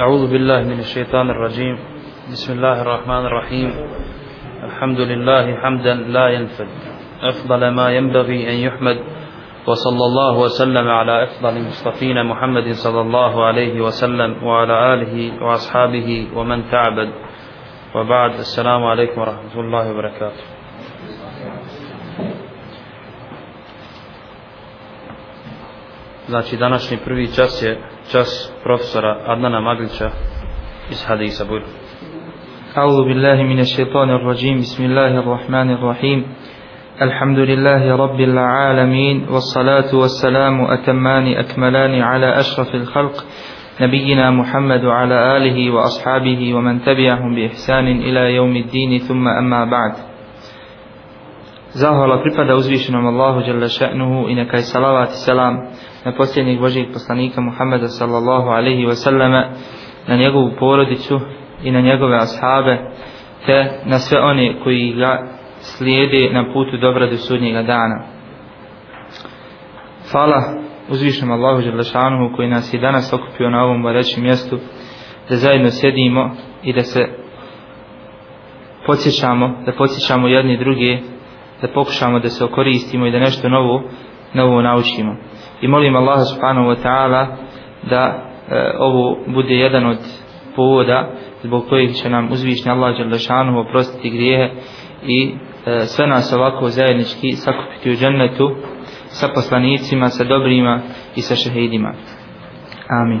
أعوذ بالله من الشيطان الرجيم. بسم الله الرحمن الرحيم. الحمد لله حمدا لا ينفد. أفضل ما ينبغي أن يحمد. وصلى الله وسلم على أفضل المصطفين محمد صلى الله عليه وسلم وعلى آله وأصحابه ومن تعبد. وبعد السلام عليكم ورحمة الله وبركاته. Znači današnji prvi čas je čas profesora Adnana Maglića iz Hadisa Bujru. أعوذ بالله من الشيطان الرجيم بسم الله الرحمن الرحيم الحمد لله رب العالمين والصلاة والسلام أتمان أكملان على أشرف الخلق نبينا محمد وعلى آله وأصحابه ومن تبعهم بإحسان إلى يوم الدين ثم أما بعد Zahvala pripada uzvišenom Allahu dželle šanehu i neka je salavat i selam na posljednjeg Božijeg poslanika Muhammeda sallallahu alaihi wa sallama, na njegovu porodicu i na njegove ashabe, te na sve one koji ga slijede na putu dobra do sudnjega dana. Hvala uzvišenom Allahu Đelešanuhu koji nas je danas okupio na ovom barećem mjestu da zajedno sjedimo i da se podsjećamo, da podsjećamo jedni druge, da pokušamo da se okoristimo i da nešto novo, novo naučimo i molim Allaha subhanahu wa ta'ala da e, ovo bude jedan od povoda zbog kojih će nam uzvišnji Allah Đalešanu oprostiti grijehe i e, sve nas ovako zajednički sakupiti u džennetu sa poslanicima, sa dobrima i sa šehidima. Amin.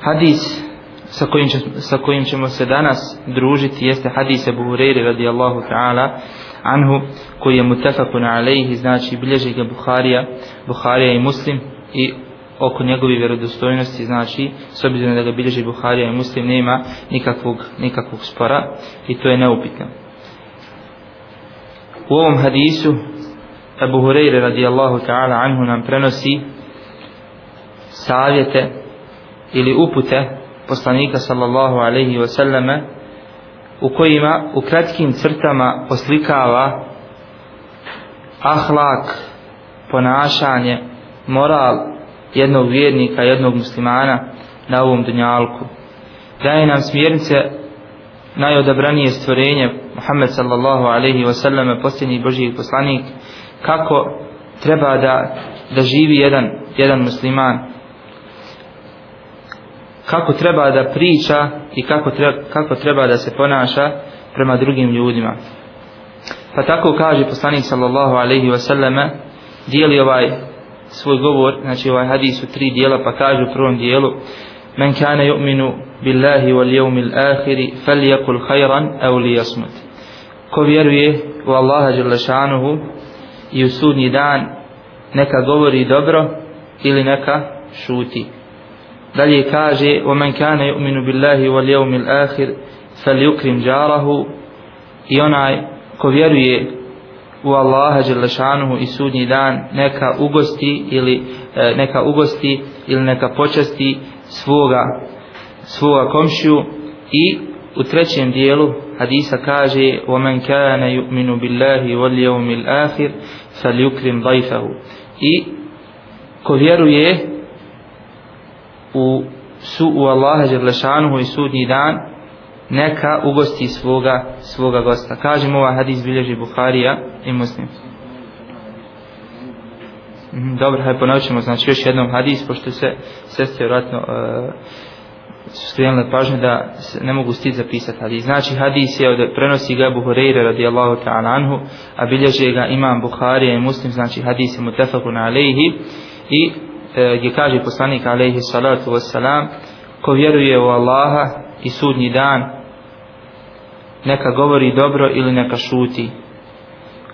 Hadis sa kojim, će, sa kojim ćemo se danas družiti jeste hadis Abu Hureyre radijallahu ta'ala anhu koji je mutafakun alejhi znači bilježi ga Buharija Buharija i Muslim i oko njegove vjerodostojnosti znači s obzirom da ga bilježi Buharija i Muslim nema nikakvog, nikakvog spora i to je neupitno. U ovom hadisu Abu Hureyre radijallahu ta'ala anhu nam prenosi savjete ili upute poslanika sallallahu alaihi wa sallame u kojima u kratkim crtama oslikava ahlak, ponašanje, moral jednog vjernika, jednog muslimana na ovom dunjalku. Daje nam smjernice najodabranije stvorenje Muhammed sallallahu alaihi wa sallam posljednji Božji poslanik kako treba da, da živi jedan, jedan musliman kako treba da priča i kako treba, kako treba da se ponaša prema drugim ljudima. Pa tako kaže poslanik sallallahu alaihi wa sallam dijeli ovaj svoj govor, znači ovaj hadis u tri dijela pa kaže u prvom dijelu Men kana yu'minu billahi wal yawmil akhir falyakul khayran aw liyasmut. Ko vjeruje u Allaha dželle i u sudnji dan neka govori dobro ili neka šuti. Dalje kaže ومن كان يؤمن بالله واليوم الآخر فليكرم جاره i onaj ko vjeruje u Allaha Đelešanuhu i sudnji dan neka ugosti ili e, neka ugosti ili neka počasti svoga svoga komšiju i u trećem dijelu hadisa kaže ومن كان يؤمن بالله واليوم الآخر فليكرم ضيفه i ko vjeruje u su u Allaha Đerlešanuhu i sudnji dan neka ugosti svoga svoga gosta. Kažemo ovaj hadis bilježi Buharija i Muslim. Mhm, dobro, hajde ponovit ćemo znači još jednom hadis, pošto se sestre vratno uh, e, su skrenule pažnje da se ne mogu stiti zapisati hadis. Znači hadis je od prenosi ga Buhureyre radijallahu ta'ala anhu, a bilježe ga imam Buharija i Muslim, znači hadis je mutafakun alejhi i E, gdje kaže poslanik alejhi salatu vesselam ko vjeruje u Allaha i sudnji dan neka govori dobro ili neka šuti.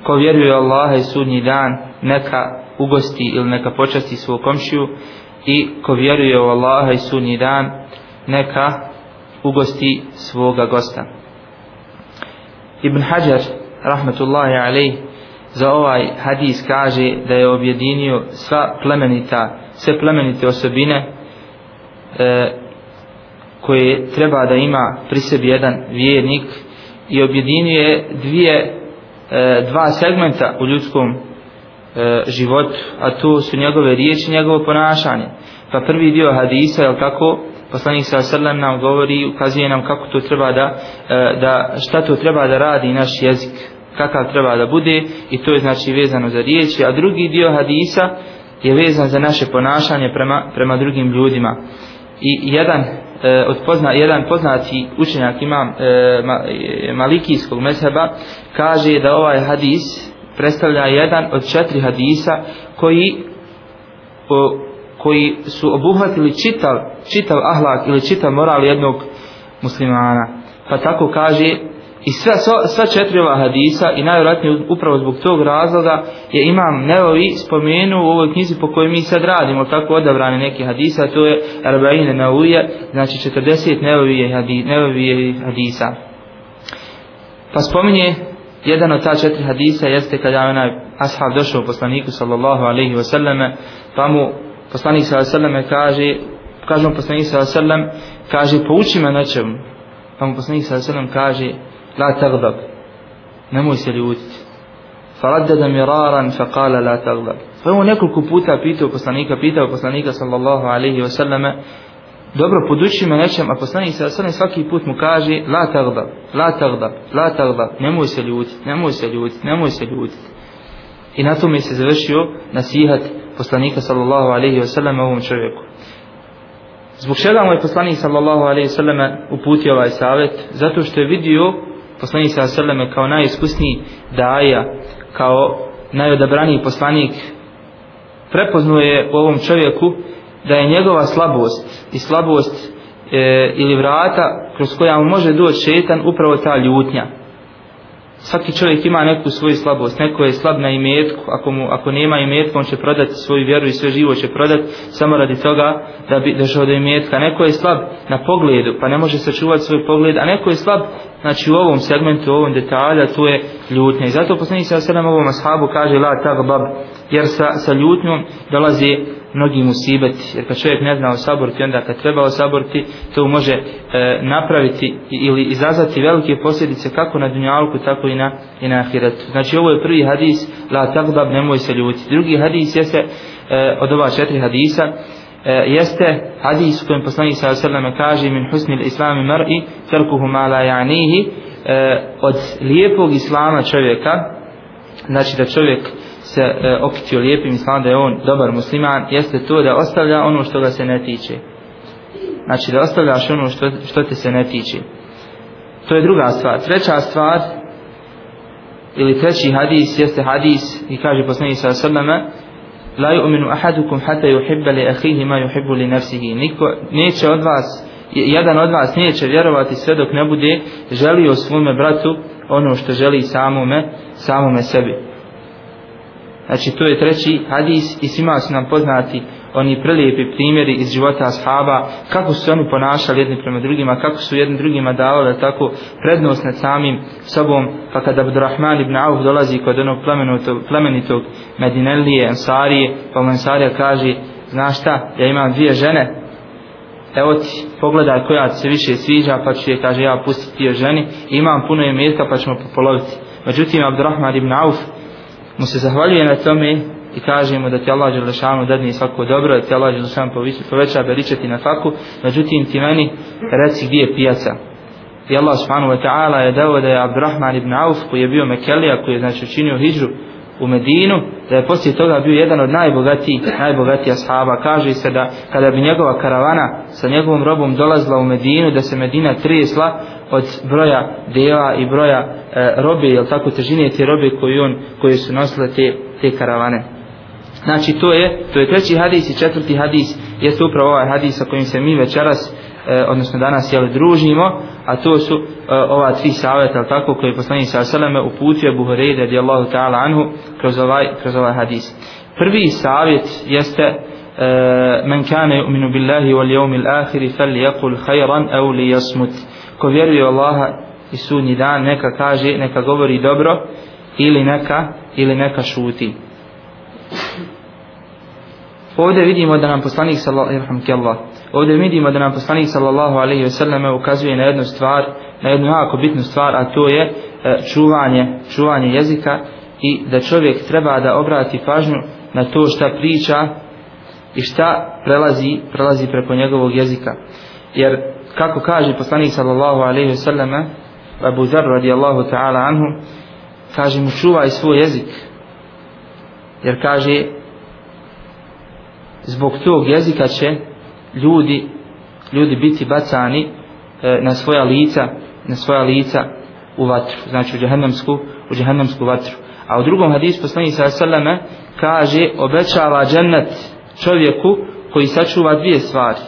Ko vjeruje u Allaha i sudnji dan neka ugosti ili neka počasti svog komšiju. I ko vjeruje u Allaha i sudnji dan neka ugosti svoga gosta. Ibn Hajar rahmetullahi alejhi za ovaj hadis kaže da je objedinio sva plemenita sve plemenite osobine e, koje treba da ima pri sebi jedan vjernik i objedinjuje dvije e, dva segmenta u ljudskom e, životu a to su njegove riječi i njegovo ponašanje. Pa prvi dio hadisa je tako poslanik sa srlem nam govori, ukazuje nam kako to treba da, e, da šta to treba da radi naš jezik, kakav treba da bude i to je znači vezano za riječi, a drugi dio hadisa je vezan za naše ponašanje prema, prema drugim ljudima. I jedan e, od pozna, jedan poznati učenjak imam e, ma, e, malikijskog mezheba kaže da ovaj hadis predstavlja jedan od četiri hadisa koji o, koji su obuhvatili čitav, čitav ahlak ili čitav moral jednog muslimana. Pa tako kaže i sva, sva, sva četiri ova hadisa i najvjerojatnije upravo zbog tog razloga je imam Nevovi spomenuo u ovoj knjizi po kojoj mi sad radimo tako odabrane neke hadisa, to je Arbaine Nauje, znači 40 Nevovije hadi, hadisa. Pa spominje jedan od ta četiri hadisa jeste kada je onaj ashab došao poslaniku sallallahu alaihi wa sallame pa mu poslanik sallallahu alaihi wa kaže kaže mu poslanik sallallahu alaihi wa sallam kaže pouči me nečemu pa mu poslanik sallallahu alaihi wa sallam kaže la tagdab nemoj se ljutiti. Faraddada miraran fa kala la tagdab pa mu nekoliko puta pitao poslanika pitao poslanika sallallahu alaihi wa sallame dobro poduči me nečem. A poslanik sa sallam svaki put mu kaže la tagdab la tagdab la tagdab nemoj se ljutiti nemoj se ljutiti nemoj se ljutiti. I na tome se završio nasihat poslanika sallallahu alaihi wasallam ovom čovjeku. Zbog čega mu je poslanik sallallahu alaihi wasallam uputio ovaj savjet? Zato što je vidio poslanik sa alaihi kao najiskusniji daja kao najodabraniji poslanik prepoznuje u ovom čovjeku da je njegova slabost i slabost e, ili vrata kroz koja mu može doći šetan upravo ta ljutnja. Svaki čovjek ima neku svoju slabost neko je slab na imetku ako, mu, ako nema imetka on će prodati svoju vjeru i sve živo će prodati samo radi toga da bi došao do imetka. Neko je slab na pogledu pa ne može sačuvati svoj pogled a neko je slab znači u ovom segmentu u ovom detalja to je ljutnja. I zato poslanik sa sedam ovom ashabu kaže la tagbab jer sa, sa ljutnjom dolazi mnogi musibeti. Jer kad čovjek ne zna osaboriti onda kad treba osaboriti to može e, napraviti ili izazvati velike posljedice kako na dunjalku tako i na, i na ahiretu. Znači ovo je prvi hadis la tagbab nemoj se ljuti drugi hadis jeste e, od ova četiri hadisa E, jeste hadis u kojem poslanik sa sallam kaže min husni islami mar'i tarkuhu ma la ja'nihi e, od lijepog islama čovjeka znači da čovjek se e, okitio lijepim islam da je on dobar musliman jeste to da ostavlja ono što ga se ne tiče. Znači da ostavljaš ono što, što te se ne tiče. To je druga stvar. Treća stvar ili treći hadis jeste hadis i kaže poslanik sa sallama la yu'minu ahadukum hatta yuhibba li akhihi ma yuhibbu li nafsihi. Niko neće od vas jedan od vas neće vjerovati sve dok ne bude želio svome bratu ono što želi samome samome sebi. Znači to je treći hadis i svima su nam poznati oni prelijepi primjeri iz života ashaba, kako su oni ponašali jedni prema drugima, kako su jedni drugima davali tako prednost nad samim sobom, pa kada Abdurrahman ibn Auf dolazi kod onog plemenitog, plemenitog Medinelije, Ansarije, pa mu Ansarija kaže, znaš šta, ja imam dvije žene, evo ti, pogledaj koja ti se više sviđa, pa ću je, kaže, ja pustiti je ženi, imam puno imetka, pa ćemo popoloviti. Međutim, Abdurrahman ibn Auf, mu se zahvaljuje na tome i kažemo da ti Allah Đelešanu dadne svako dobro, da ti Allah Đelešanu poveća beričeti na faku, međutim ti meni reci gdje je pijaca. I Allah subhanahu wa ta'ala je dao da je Abdurrahman ibn Auf koji je bio Mekelija, koji je znači učinio hijđu u Medinu, da je poslije toga bio jedan od najbogatijih, najbogatija ashaba. Kaže se da kada bi njegova karavana sa njegovom robom dolazila u Medinu, da se Medina tresla od broja dela i broja e, robe, jel tako težine te robe koji on, koje su nosile te, te karavane. Znači to je, to je treći hadis i četvrti hadis, jeste upravo ovaj hadis sa kojim se mi večeras e, odnosno danas jel družimo, a to su e, ova tri savjeta, tako koje je poslanik sa seleme uputio Buhari radijallahu ta'ala anhu kroz ovaj, kroz ovaj hadis. Prvi savjet jeste e, men kane yu'minu billahi wal yawmil akhir falyaqul khayran aw liyasmut. Ko vjeruje u Allaha i sudnji dan, neka kaže, neka govori dobro ili neka ili neka šuti. Ovdje vidimo da nam poslanik sallallahu Ovdje vidimo da nam poslanik sallallahu alejhi ve selleme ukazuje na jednu stvar, na jednu jako bitnu stvar, a to je e, čuvanje, čuvanje jezika i da čovjek treba da obrati pažnju na to šta priča i šta prelazi, prelazi preko njegovog jezika. jer kako kaže poslanik sallallahu alejhi ve selleme Abu Zar radijallahu ta'ala anhu kaže mu čuvaj svoj jezik jer kaže zbog tog jezika će ljudi ljudi biti bacani e, na svoja lica na svoja lica u vatru. Znači u džehennemsku u džehennemsku vatru. A u drugom hadisu poslanik sallallahu alejhi kaže obećava džennet čovjeku koji sačuva dvije stvari.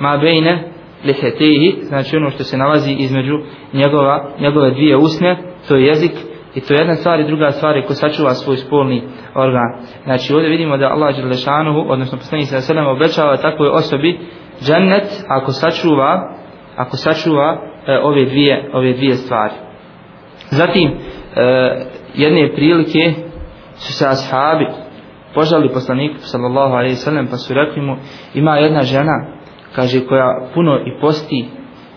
Ma bejne lihetehi znači ono što se nalazi između njegova, njegove dvije usne to je jezik i to je jedna stvar i druga stvar je ko sačuva svoj spolni organ. Znači ovdje vidimo da Allah Đelešanuhu odnosno poslanik sallallahu alejhi obećava takvoj osobi džennet ako sačuva ako sačuva e, ove dvije ove dvije stvari. Zatim e, jedne prilike su se ashabi požali poslaniku sallallahu alejhi ve sellem pa su rekli mu ima jedna žena kaže koja puno i posti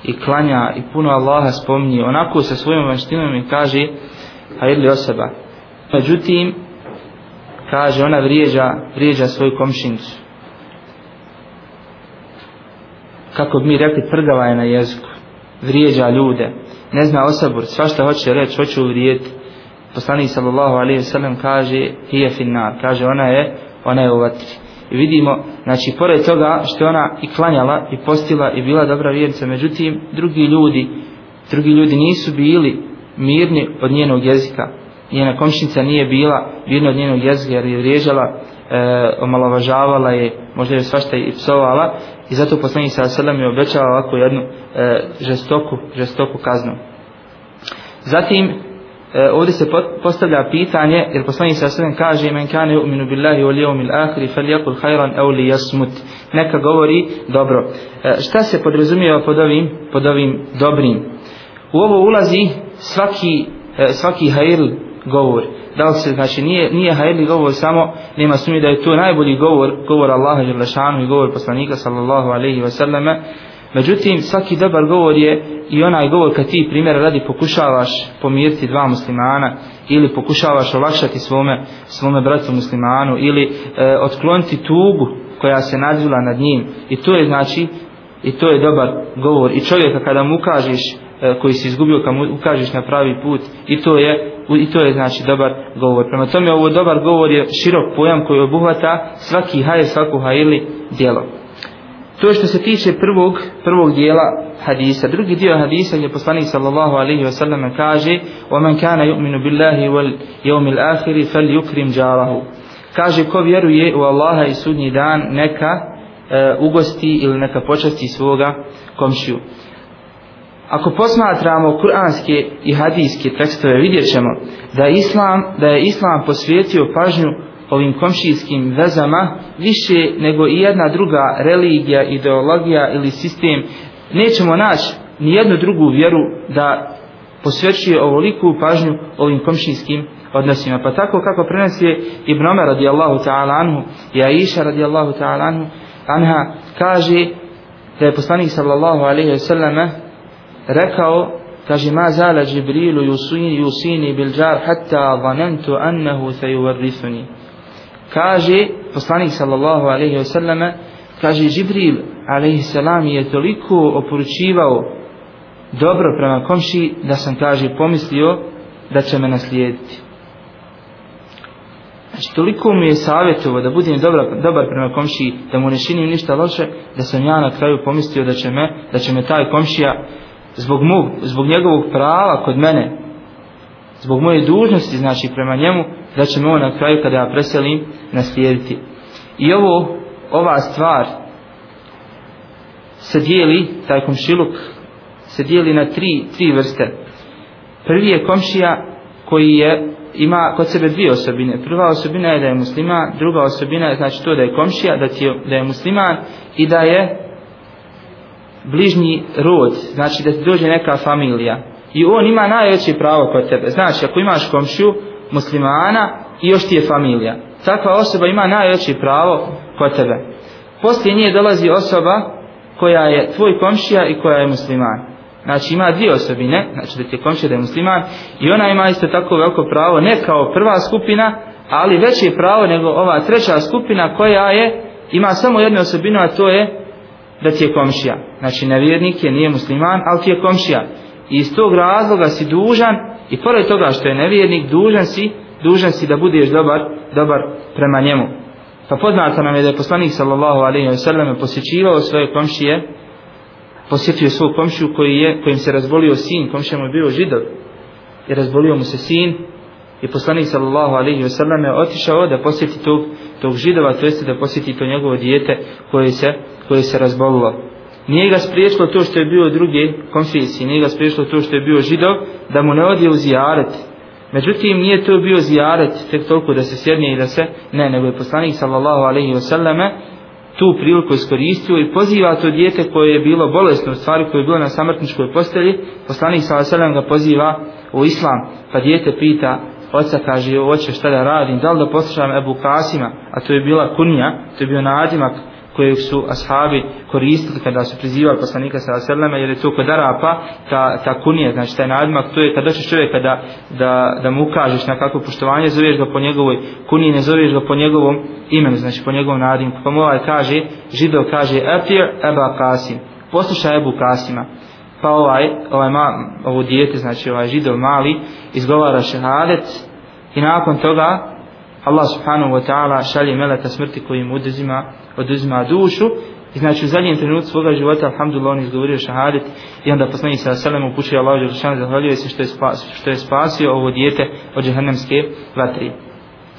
i klanja i puno Allaha spominje. Onako sa svojom vanštinom i kaže a jedli osoba. Međutim kaže ona vrijeđa vrijeđa svoju komšinicu. Kako bi mi rekli prgava je na jeziku. Vrijeđa ljude. Ne zna osabur svašta hoće reći hoće uvrijeti poslanik sallallahu alejhi ve sellem kaže hije finnar. Kaže ona je ona je u vatri. I vidimo znači pored toga što ona i klanjala i postila i bila dobra vjernica međutim drugi ljudi drugi ljudi nisu bili mirni od njenog jezika. Njena komšnica nije bila mirna od njenog jezika jer je vriježala, e, omalovažavala je možda je svašta i psovala i zato poslanik sa alejhi je obećao ovako jednu e, žestoku žestoku kaznu. Zatim e, ovdje se postavlja pitanje jer poslanik sa sve kaže men kane yu'minu billahi wal yawmil akhir falyakul khayran aw liyasmut. Neka govori dobro. E, šta se podrazumijeva pod ovim pod ovim dobrim? U ovo ulazi svaki e, svaki hajl govor. Da li se znači nije nije hajli govor samo nema sumnje da je to najbolji govor govor Allaha dželle i govor poslanika sallallahu alejhi ve selleme Međutim, svaki dobar govor je i onaj govor kad ti primjer radi pokušavaš pomiriti dva muslimana ili pokušavaš olakšati svome, svome bratu muslimanu ili e, otkloniti tugu koja se nadvila nad njim. I to je znači i to je dobar govor. I čovjeka kada mu ukažeš koji si izgubio kad mu ukažeš na pravi put i to je i to je znači dobar govor prema tome ovo dobar govor je širok pojam koji obuhvata svaki haj svaku hajili djelo To je što se tiče prvog, prvog dijela hadisa. Drugi dio hadisa je poslanik sallallahu alaihi wa sallam kaže وَمَنْ كَانَ يُؤْمِنُ بِاللَّهِ وَالْيَوْمِ الْآخِرِ فَلْيُكْرِمْ جَارَهُ Kaže ko vjeruje u Allaha i sudnji dan neka uh, ugosti ili neka počasti svoga komšiju. Ako posmatramo kuranske i hadijske tekstove vidjet ćemo da, islam, da je Islam posvijetio pažnju ovim komšijskim vezama više nego i jedna druga religija, ideologija ili sistem nećemo naći ni jednu drugu vjeru da posvećuje ovoliku pažnju ovim komšijskim odnosima. Pa tako kako prenosi Ibn Omer radijallahu ta'ala anhu i Aisha radijallahu ta'ala anhu anha kaže da je poslanik sallallahu alaihi wa sallam rekao kaže ma zala Džibrilu yusini yusini bil jar hatta zanantu annahu sayuwarrithuni kaže poslanik sallallahu alejhi ve selleme kaže Džibril alejhi selam je toliko oporučivao dobro prema komši da sam kaže pomislio da će me naslijediti. Znači toliko mi je savjetovo da budem dobra, dobar prema komšiji, da mu ne činim ništa loše da sam ja na kraju pomislio da će me da će me taj komšija zbog, mog, zbog njegovog prava kod mene zbog moje dužnosti znači prema njemu da će me on na kraju kada ja preselim naslijediti. I ovo ova stvar se dijeli taj komšiluk se dijeli na tri, tri vrste. Prvi je komšija koji je ima kod sebe dvije osobine. Prva osobina je da je musliman druga osobina je znači to da je komšija da, ti je, da je musliman i da je bližnji rod znači da ti dođe neka familija i on ima najveće pravo kod tebe. Znači, ako imaš komšiju muslimana i još ti je familija, takva osoba ima najveće pravo kod tebe. Poslije nje dolazi osoba koja je tvoj komšija i koja je musliman. Znači ima dvije osobine, znači da ti je komšija da je musliman i ona ima isto tako veliko pravo, ne kao prva skupina, ali veće pravo nego ova treća skupina koja je, ima samo jednu osobinu, a to je da ti je komšija. Znači nevjernik je, nije musliman, ali ti je komšija. I iz tog razloga si dužan, i pored toga što je nevjernik, dužan si, dužan si da budeš dobar, dobar prema njemu. Pa poznato nam je da je poslanik sallallahu alaihi wa sallam posjećivao svoje komšije, posjetio svog komšiju koji je, kojim se razbolio sin, komšija mu je bio židov, i razbolio mu se sin, i poslanik sallallahu alaihi wa sallam je otišao da posjeti tog, tog židova, to jeste da posjeti to njegovo dijete koje se, koje se razbolilo. Nije ga spriječilo to što je bio druge konfesije, nije ga spriječilo to što je bio židov, da mu ne odje u zijaret. Međutim, nije to bio zijaret tek toliko da se sjedne i da se, ne, nego je poslanik sallallahu alaihi wasallame tu priliku iskoristio i poziva to dijete koje je bilo bolesno, u stvari koje je bilo na samrtničkoj postelji, poslanik sallallahu alaihi wa ga poziva u islam, pa dijete pita, oca kaže, oče šta da radim, da li da poslušam Ebu Kasima, a to je bila kunija, to je bio nadimak kojeg su ashabi koristili kada su prizivali poslanika sa Aseleme, jer je to kod Arapa, ta, ta kunija, znači taj nadimak, to je kada dođeš čovjeka da, da, da mu ukažeš na kakvo poštovanje, zoveš ga po njegovoj kuniji, ne zoveš ga po njegovom imenu, znači po njegovom nadimku. Pa mu ovaj kaže, židov kaže, Etir Eba Kasim, poslušaj Ebu Kasima. Pa ovaj, ovaj ma, ovo dijete, znači ovaj židov mali, izgovara šehadet i nakon toga Allah subhanahu wa ta'ala šalje meleka smrti koji mu oduzima, oduzima dušu i znači u zadnjem trenutku svoga života alhamdulillah on izgovorio šahadet i onda poslanik sa selem upućuje Allah i šan zahvaljuje se što je, spasio, što je spasio ovo dijete od džahannamske vatre.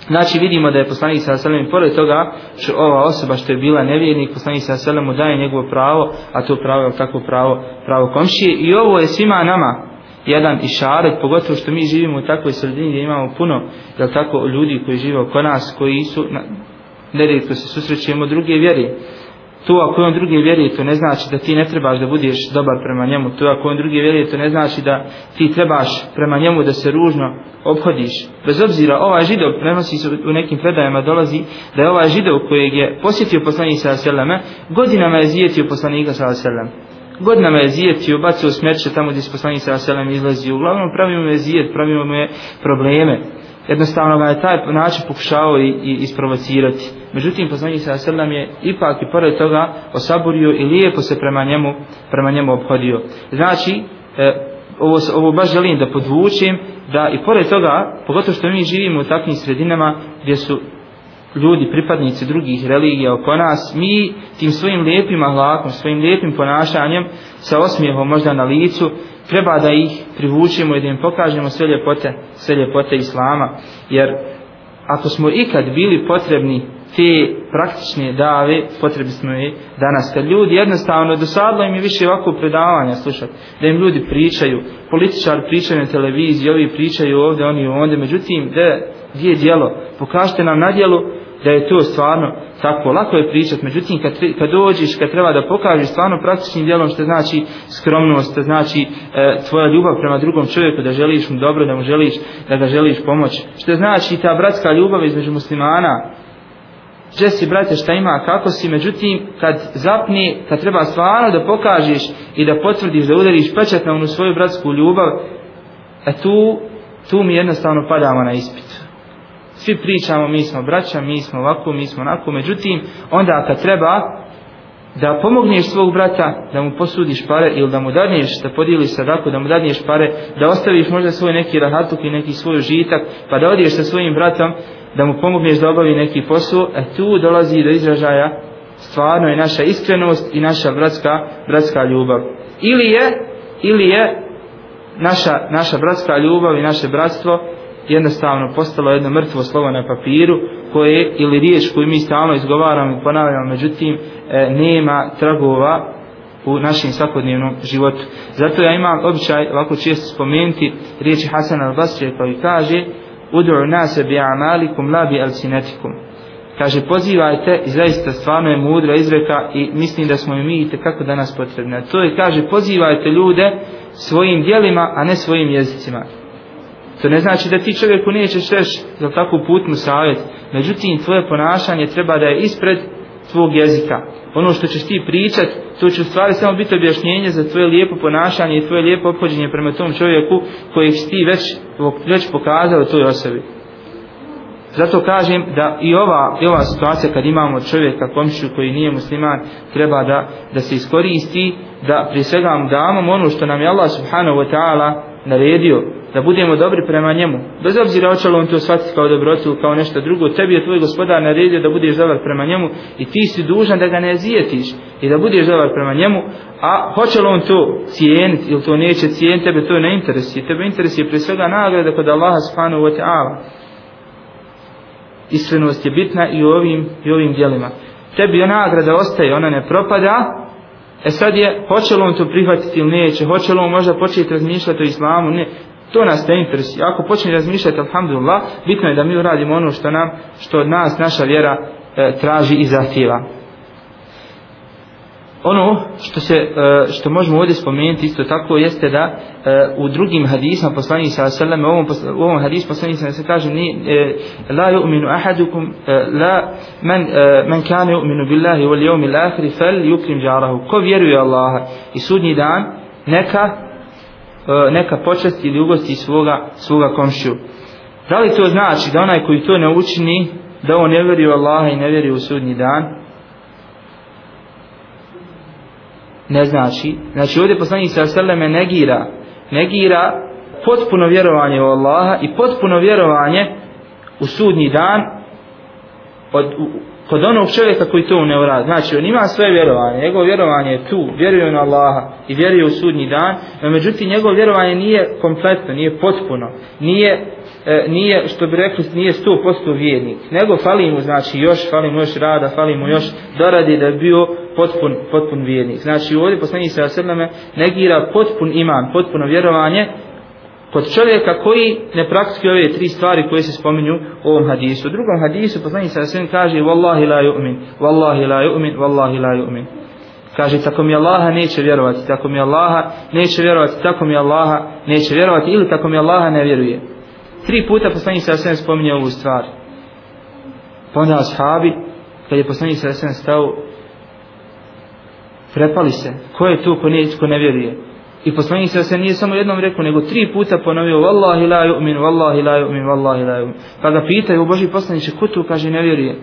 Znači vidimo da je poslanik sa selem pored toga što ova osoba što je bila nevjernik poslanik sa selem mu daje njegovo pravo a to pravo je tako pravo, pravo komšije i ovo je svima nama jedan išaret, pogotovo što mi živimo u takvoj sredini gdje imamo puno jel tako, ljudi koji žive oko nas, koji su, nerijetko se susrećemo druge vjeri. To ako on druge vjeri, to ne znači da ti ne trebaš da budeš dobar prema njemu. To ako on druge vjeri, to ne znači da ti trebaš prema njemu da se ružno obhodiš. Bez obzira, ovaj židov, prenosi se u nekim predajama, dolazi da je ovaj židov kojeg je posjetio poslanik sa Seleme, godinama je zijetio poslanika sa Seleme godinama je zijetio, bacio smeće tamo gdje se poslanik sa seleme izlazi. Uglavnom pravimo je zijet, pravimo mu je probleme. Jednostavno ga je taj način pokušao i, i isprovocirati. Međutim, poslanik sa selem je ipak i pored toga osaburio i lijepo se prema njemu, prema njemu obhodio. Znači, e, ovo, ovo baš želim da podvučem, da i pored toga, pogotovo što mi živimo u takvim sredinama gdje su ljudi, pripadnici drugih religija oko nas, mi tim svojim lijepim ahlakom, svojim lijepim ponašanjem, sa osmijehom možda na licu, treba da ih privučemo i da im pokažemo sve ljepote, sve ljepote Islama. Jer ako smo ikad bili potrebni te praktične dave, potrebi smo i danas. Kad ljudi jednostavno, dosadlo im je više ovako predavanja slušati, da im ljudi pričaju, političari pričaju na televiziji, ovi pričaju ovdje, oni ovdje, međutim, gdje je dijelo? Pokažite nam na dijelu da je to stvarno tako. Lako je pričat, međutim kad, kad dođeš, kad treba da pokažeš stvarno praktičnim djelom što znači skromnost, što znači e, tvoja ljubav prema drugom čovjeku, da želiš mu dobro, da mu želiš, da ga želiš pomoć, što znači ta bratska ljubav između muslimana, gdje si brate šta ima, kako si, međutim kad zapni, kad treba stvarno da pokažeš i da potvrdiš, da udariš pečat na onu svoju bratsku ljubav, e tu, tu mi jednostavno padamo na ispit svi pričamo, mi smo braća, mi smo ovako, mi smo onako, međutim, onda kad treba da pomogneš svog brata, da mu posudiš pare ili da mu dadneš, da podijeliš sadaku, da mu dadneš pare, da ostaviš možda svoj neki rahatuk i neki svoj žitak, pa da odiješ sa svojim bratom, da mu pomogneš da obavi neki posao, e tu dolazi do izražaja stvarno je naša iskrenost i naša bratska, bratska ljubav. Ili je, ili je naša, naša bratska ljubav i naše bratstvo jednostavno postalo jedno mrtvo slovo na papiru koje ili riječ koju mi stalno izgovaramo i ponavljamo međutim e, nema tragova u našem svakodnevnom životu. Zato ja imam običaj ovako često spomenuti riječi Hasan al-Basri koji kaže Udu'u nase bi amalikum la bi alsinetikum. Kaže pozivajte i zaista stvarno je mudra izreka i mislim da smo i mi i kako danas potrebne. To je kaže pozivajte ljude svojim dijelima a ne svojim jezicima. To ne znači da ti čovjeku nećeš reći za takvu putnu savjet. Međutim, tvoje ponašanje treba da je ispred tvog jezika. Ono što ćeš ti pričat, to će u stvari samo biti objašnjenje za tvoje lijepo ponašanje i tvoje lijepo obhođenje prema tom čovjeku kojeg si ti već, već pokazao toj osobi. Zato kažem da i ova, i ova situacija kad imamo čovjeka, komšiju koji nije musliman, treba da, da se iskoristi, da prije svega damo ono što nam je Allah subhanahu wa ta'ala naredio, da budemo dobri prema njemu. Bez obzira hoće li on to shvatiti kao dobrotu, kao nešto drugo, tebi je tvoj gospodar naredio da budeš dobar prema njemu i ti si dužan da ga ne zijetiš i da budeš dobar prema njemu, a hoće li on to cijeniti ili to neće cijeniti, tebe to ne interesi. Tebe interesi je prije svega nagrada kod Allaha subhanahu wa ta'ala iskrenost je bitna i u ovim, i ovim dijelima. Tebi je nagrada ostaje, ona ne propada, e sad je, hoće li on to prihvatiti ili neće, hoće li on možda početi razmišljati o islamu, ne, to nas ne interesi. Ako počne razmišljati, alhamdulillah, bitno je da mi uradimo ono što nam, što od nas naša vjera e, traži i zahtjeva ono što se e, što možemo ovdje spomenuti isto tako jeste da e, u drugim hadisima poslanik sa sallam u ovom u ovom hadisu poslanik sa se kaže ni e, la yu'minu ahadukum e, la man e, man kana yu'minu billahi wal yawmil akhir fal yukrim jarahu ko vjeruje Allaha i sudnji dan neka E, neka počasti ili ugosti svoga svoga komšiju da li to znači da onaj koji to ne učini da on ne vjeruje u Allaha i ne vjeruje u sudnji dan ne znači. Znači ovdje poslanik sa seleme negira, negira potpuno vjerovanje u Allaha i potpuno vjerovanje u sudnji dan od, u, kod onog čovjeka koji to ne uradi. Znači on ima svoje vjerovanje, njegovo vjerovanje je tu, vjeruje na Allaha i vjeruje u sudnji dan, no međutim njegovo vjerovanje nije kompletno, nije potpuno, nije e, nije, što bi rekli, nije 100% vjernik, nego fali mu, znači, još, fali mu još rada, fali mu još doradi da bi bio potpun, potpun vjernik. Znači, ovdje poslanji se Asrlame negira potpun iman, potpuno vjerovanje kod čovjeka koji ne praktikuje ove tri stvari koje se spominju u ovom hadisu. U drugom hadisu poslanik sa Asrlame kaže Wallahi la yu'min, Wallahi la yu'min, Wallahi la yu'min. Kaže, tako mi Allaha neće vjerovati, tako mi Allaha neće vjerovati, tako mi Allaha neće vjerovati, ili tako mi Allaha ne vjeruje. Tri puta poslanik sa sve spominje ovu stvar. Pa onda ashabi, kad je poslanik sa sve stao, prepali se. Ko je tu ko ne, ko ne vjeruje? I poslanik se se nije samo jednom rekao, nego tri puta ponovio, Wallahi la yu'min, Wallahi la yu'min, Wallahi la yu'min. Pa ga pitaju, Boži poslaniće, ko tu kaže ne vjeruje?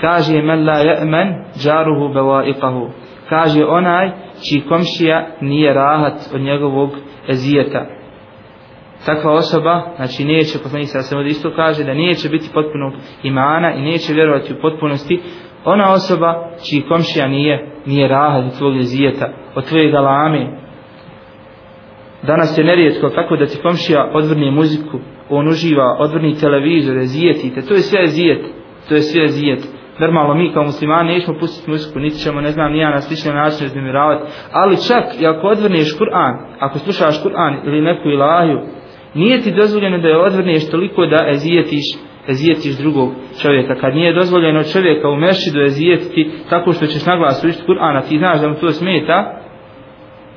Kaže, men la ya'man, džaruhu beva'iqahu. Kaže, onaj čiji komšija nije rahat od njegovog ezijeta takva osoba, znači neće, poslanik se se isto kaže, da neće biti potpunog imana i neće vjerovati u potpunosti, ona osoba čiji komšija nije, nije rahat od tvojeg zijeta, od tvoje galame. Danas je nerijetko tako da ti komšija odvrni muziku, on uživa, odvrni televizor, zijetite, to je sve zijet, to je sve zijet. Normalno mi kao muslimani nećemo pustiti muziku, niti ćemo, ne znam, nija na slične načine iznimiravati, ali čak i ako odvrneš Kur'an, ako slušaš Kur'an ili neku ilahiju, nije ti dozvoljeno da je odvrneš toliko da ezijetiš, ezijetiš drugog čovjeka. Kad nije dozvoljeno čovjeka u mešidu ezijetiti tako što ćeš naglas učiti Kur'an, a ti znaš da mu to smeta,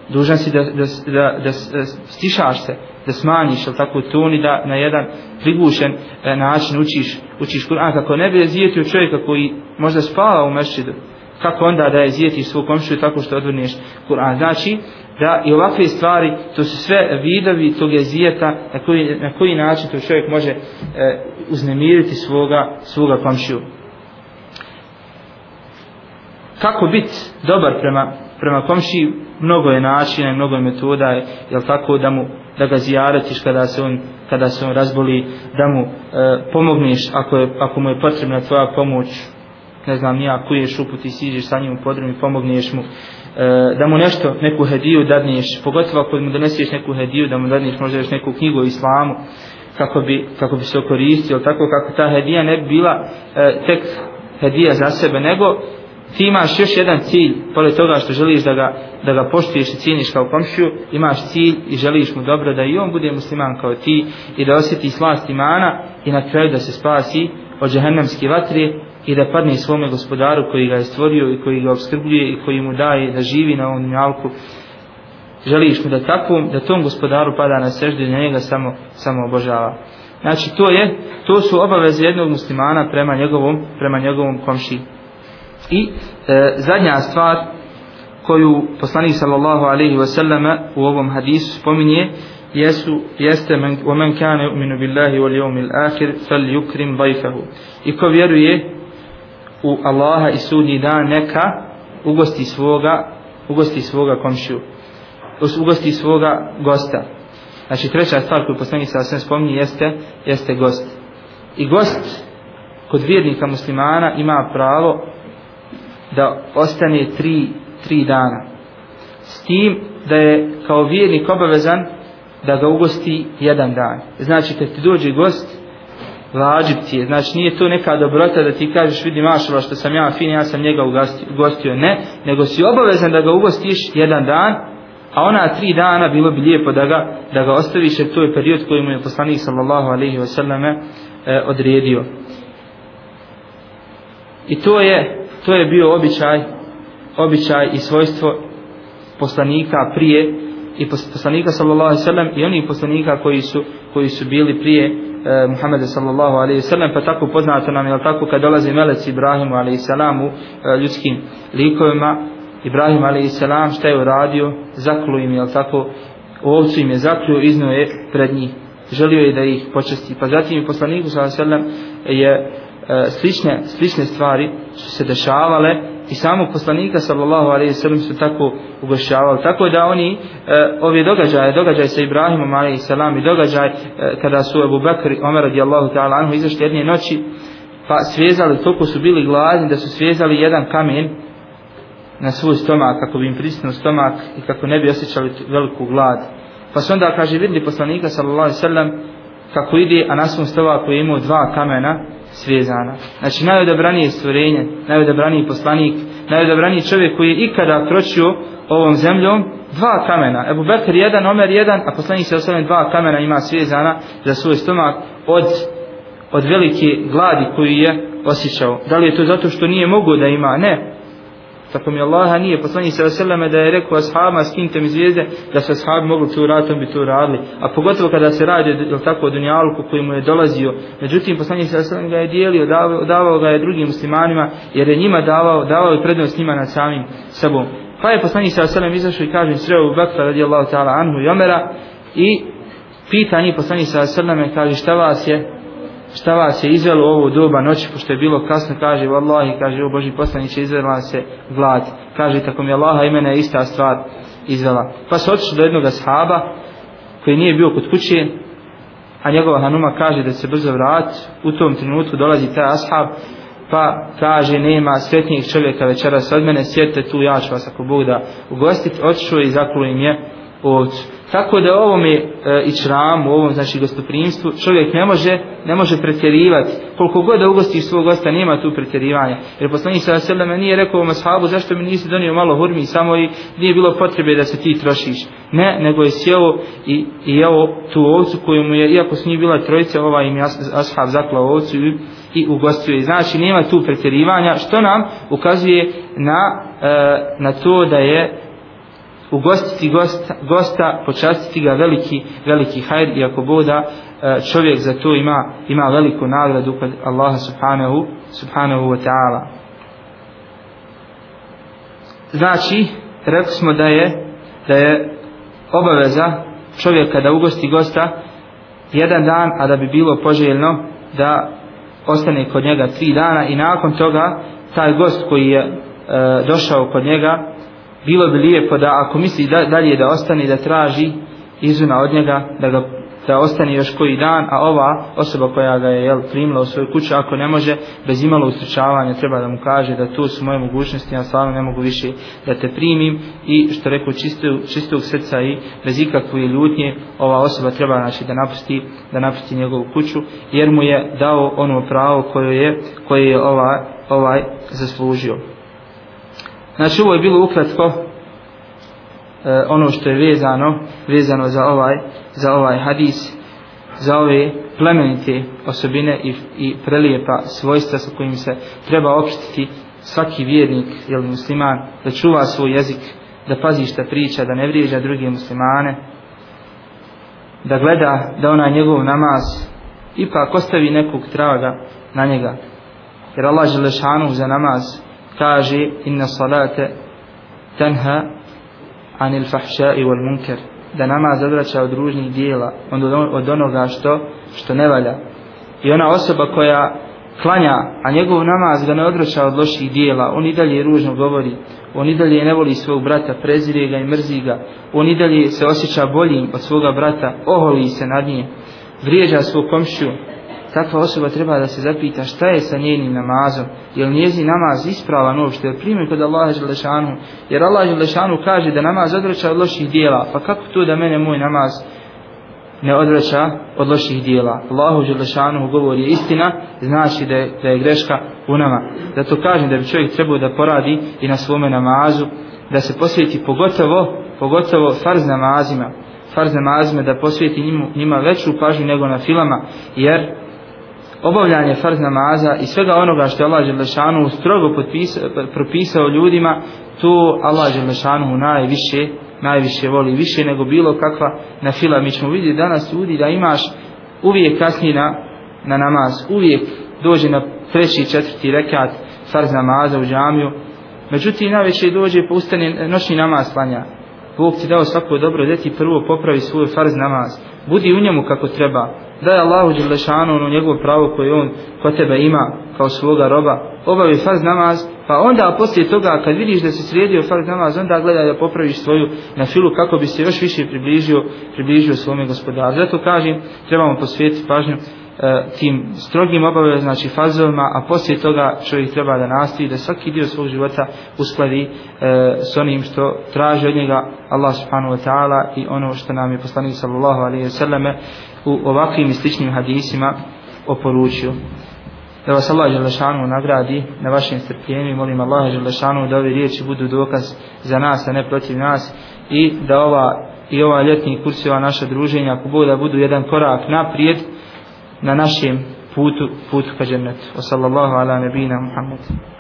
dužan si da, da, da, da stišaš se, da smanjiš, ali tako toni da na jedan prigušen e, način učiš, učiš Kur'an, kako ne bi zijetio čovjeka koji možda spava u mešćidu, kako onda da zijeti svog komšiju tako što odvrneš Kur'an. Znači, da i ovakve stvari, to su sve vidovi tog jezijeta na koji, na koji način to čovjek može e, uznemiriti svoga, svoga komšiju. Kako biti dobar prema, prema komšiji, mnogo je načina i mnogo je metoda, jel tako da mu da ga zijaratiš kada se on kada se on razboli, da mu e, pomogneš ako, je, ako mu je potrebna tvoja pomoć, ne znam, nija kuješ uput i siđeš sa njim u podrum i pomogneš mu, E, da mu nešto, neku hediju dadneš, pogotovo ako mu doneseš neku hediju, da mu dadneš možda još neku knjigu o islamu, kako bi, kako bi se koristio, tako kako ta hedija ne bi bila e, tek hedija za sebe, nego ti imaš još jedan cilj, pored toga što želiš da ga, da ga poštuješ i cijeniš kao komšiju, imaš cilj i želiš mu dobro da i on bude musliman kao ti i da osjeti slast imana i na kraju da se spasi od džehennemske vatre i da padne svome gospodaru koji ga je stvorio i koji ga obskrbljuje i koji mu daje da živi na ovom njalku želiš mu da takvom da tom gospodaru pada na seždu i na njega samo, samo obožava znači to je to su obaveze jednog muslimana prema njegovom prema njegovom komšiji. I e, zadnja stvar koju poslanik sallallahu alejhi ve sellema u ovom hadisu spominje jesu jeste men wa man kana yu'minu billahi wal yawmil akhir falyukrim dayfahu. I ko vjeruje u Allaha i sudnji dan neka ugosti svoga ugosti svoga komšiju ugosti svoga gosta znači treća stvar koju poslanik sa sve spominje jeste, jeste gost i gost kod vjernika muslimana ima pravo da ostane tri, tri dana s tim da je kao vjernik obavezan da ga ugosti jedan dan. Znači kad ti dođe gost, vađib ti je. Znači nije to neka dobrota da ti kažeš vidi mašala što sam ja fin, ja sam njega ugostio. Ne, nego si obavezan da ga ugostiš jedan dan, a ona tri dana bilo bi lijepo da ga, da ga ostaviš jer to je period koji mu je poslanik sallallahu alaihi wasallam e, odredio. I to je, to je bio običaj, običaj i svojstvo poslanika prije i poslanika sallallahu alejhi ve sellem i onih poslanika koji su koji su bili prije eh, e, Muhameda sallallahu alejhi ve sellem pa tako poznato nam je tako kad dolazi meleci Ibrahimu alejhi salamu e, ljudskim likovima Ibrahim alejhi salam šta je uradio? Zaklo im je tako? Ovcu im je zakljuo iznio je pred njih. Želio je da ih počasti. Pa zatim poslaniku sallallahu alejhi ve sellem je E, slične slične stvari su se dešavale i samog poslanika sallallahu alejhi ve sellem su tako ugošćavali. Tako da oni e, ove događaje događaj sa Ibrahimom alejhi selam i događaj e, kada su Abu Bakr i Omer radijallahu ta'ala anhu izašli jedne noći pa svezali toliko su bili gladni da su svezali jedan kamen na svoj stomak kako bi im prisnuo stomak i kako ne bi osjećali veliku glad. Pa su onda kaže vidli poslanika sallallahu alejhi ve sellem kako ide a na svom stomaku je imao dva kamena svezana. Znači najodabranije stvorenje, najodabraniji poslanik, najodabraniji čovjek koji je ikada kročio ovom zemljom, dva kamena. Ebu Bekr jedan, Omer jedan, a poslanik se osvijem dva kamena ima svezana za svoj stomak od, od velike gladi koju je osjećao. Da li je to zato što nije mogo da ima? Ne tako mi Allaha nije poslanji sa selleme da je rekao ashabima skinite mi zvijezde da se ashabi mogli to uraditi on bi to uradili a pogotovo kada se radi o tako o dunjaluku koji mu je dolazio. Međutim poslanji sa selleme ga je dijelio davao, davao ga je drugim muslimanima jer je njima davao davao je prednost njima nad samim sobom. Pa je poslanji sa selleme izašao i kaže sreo u Bekra radijallahu ta'ala anhu i Omera i pita njih poslanji sa selleme kaže šta vas je šta vas je izvelo u ovo doba noći, pošto je bilo kasno, kaže, vallahi, kaže, o Boži poslaniće, izvela se glad. Kaže, tako mi Allaha imena je ista stvar izvela. Pa se otišli do jednog sahaba, koji nije bio kod kuće, a njegova hanuma kaže da se brzo vrat, u tom trenutku dolazi taj ashab, pa kaže, nema sretnijeg čovjeka večeras od mene, sjedite tu, ja ću vas ako Bog da ugostiti, otišao i zakulo im je ovcu. Tako da ovom je e, i u ovom znači gostoprimstvu, čovjek ne može, ne može pretjerivati. Koliko god da ugostiš svog gosta, nema tu pretjerivanja. Jer poslanik sa seleme nije rekao ovom ashabu, zašto mi nisi donio malo hurmi, samo i nije bilo potrebe da se ti trošiš. Ne, nego je sjeo i, i jeo tu ovcu koju mu je, iako su njih bila trojica, ova im je ashab zaklao ovcu i, i ugostio je. Znači, nema tu pretjerivanja, što nam ukazuje na, e, na to da je ugostiti gosta, gosta počastiti ga veliki veliki hajr i ako boda e, čovjek za to ima ima veliku nagradu kod Allaha subhanahu subhanahu wa ta'ala. Znači rekli smo da je da je obaveza čovjeka da ugosti gosta jedan dan a da bi bilo poželjno da ostane kod njega tri dana i nakon toga taj gost koji je e, došao kod njega bilo bi lijepo da ako misli da, dalje da ostane da traži izuna od njega da ga da ostane još koji dan, a ova osoba koja ga je jel, primila u svoju kuću, ako ne može, bez imalo ustručavanja, treba da mu kaže da tu su moje mogućnosti, ja stvarno ne mogu više da te primim i što rekao čistog, čistog srca i bez ikakve ljutnje, ova osoba treba znači, da napusti da napusti njegovu kuću, jer mu je dao ono pravo koje je, koje je ovaj, ovaj zaslužio. Znači ovo je bilo ukratko e, ono što je vezano vezano za ovaj za ovaj hadis za ove plemenite osobine i, i prelijepa svojstva sa kojim se treba opštiti svaki vjernik ili musliman da čuva svoj jezik da pazi šta priča da ne vrijeđa druge muslimane da gleda da onaj njegov namaz ipak ostavi nekog traga na njega. Jer Allah želešanu za namaz kaže inna salate tenha anil fahšai wal munker da namaz odvraća od ružnih dijela, od, ono- od onoga što, što ne valja. I ona osoba koja klanja, a njegov namaz ga ne odvraća od loših dijela, on i dalje ružno govori, on i dalje ne voli svog brata, prezire ga i mrzi ga, on i dalje se osjeća boljim od svoga brata, oholi se nad njim, vrijeđa svog komšću, takva osoba treba da se zapita šta je sa njenim namazom, je li njezi namaz ispravan uopšte, jer primjer kod Allaha Želešanu, jer Allah Želešanu kaže da namaz odvraća od loših dijela, pa kako to da mene moj namaz ne odvraća od loših dijela. Allahu Želešanu govori je istina, znači da je, da je greška u nama. Zato kažem da bi čovjek trebao da poradi i na svome namazu, da se posvjeti pogotovo, pogotovo farz namazima, farz namazima da posvjeti njima, njima veću pažnju nego na filama, jer obavljanje farz namaza i svega onoga što je Allah Želešanu strogo potpisao, propisao ljudima, to Allah Želešanu najviše, najviše voli, više nego bilo kakva na fila. Mi ćemo vidjeti danas ljudi da imaš uvijek kasnije na, na namaz, uvijek dođe na treći, četvrti rekat farz namaza u džamiju, međutim najveće dođe pa ustane noćni namaz slanja. Bog ti dao svako dobro, da ti prvo popravi svoj farz namaz, budi u njemu kako treba, da je Allahu Đelešanu ono njegovo pravo koje on kod tebe ima kao svoga roba, obavi farz namaz, pa onda poslije toga kad vidiš da si sredio farz namaz, onda gledaj da popraviš svoju na filu kako bi se još više približio, približio svome gospodaru. Zato kažem, trebamo posvetiti pažnju E, tim strogim obavezama, znači fazovima, a poslije toga čovjek treba da nastavi da svaki dio svog života uskladi e, s onim što traži od njega Allah subhanahu wa ta'ala i ono što nam je poslanik sallallahu alaihi wa sallame u ovakvim i sličnim hadisima oporučio. Da vas Allah Želešanu nagradi na vašem strpljenju i molim Allah Želešanu da ove riječi budu dokaz za nas, a ne protiv nas i da ova i ova ljetni kurs i ova naša druženja ako Bog da budu jedan korak naprijed na našem putu, putu ka džennetu. Wa sallallahu ala nebina Muhammedu.